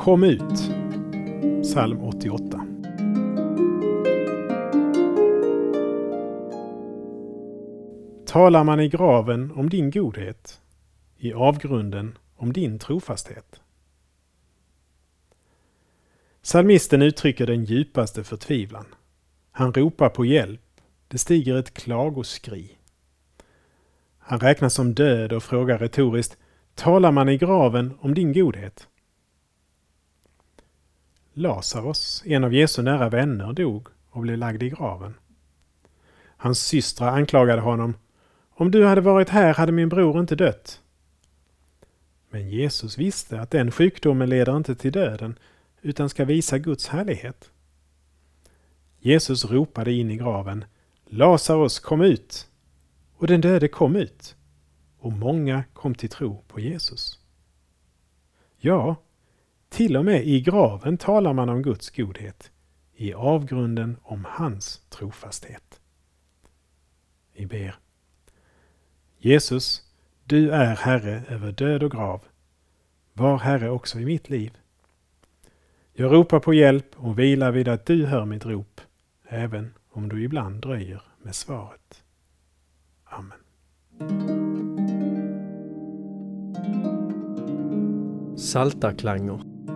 Kom ut. Psalm 88. Talar man i graven om din godhet, i avgrunden om din trofasthet. Psalmisten uttrycker den djupaste förtvivlan. Han ropar på hjälp. Det stiger ett klagoskri. Han räknas som död och frågar retoriskt Talar man i graven om din godhet? Lazarus, en av Jesu nära vänner, dog och blev lagd i graven. Hans systrar anklagade honom. Om du hade varit här hade min bror inte dött. Men Jesus visste att den sjukdomen leder inte till döden utan ska visa Guds härlighet. Jesus ropade in i graven Lazarus kom ut! Och den döde kom ut. Och många kom till tro på Jesus. Ja, till och med i graven talar man om Guds godhet, i avgrunden om hans trofasthet. Vi ber. Jesus, du är Herre över död och grav. Var Herre också i mitt liv. Jag ropar på hjälp och vilar vid att du hör mitt rop, även om du ibland dröjer med svaret. Amen. Saltarklanger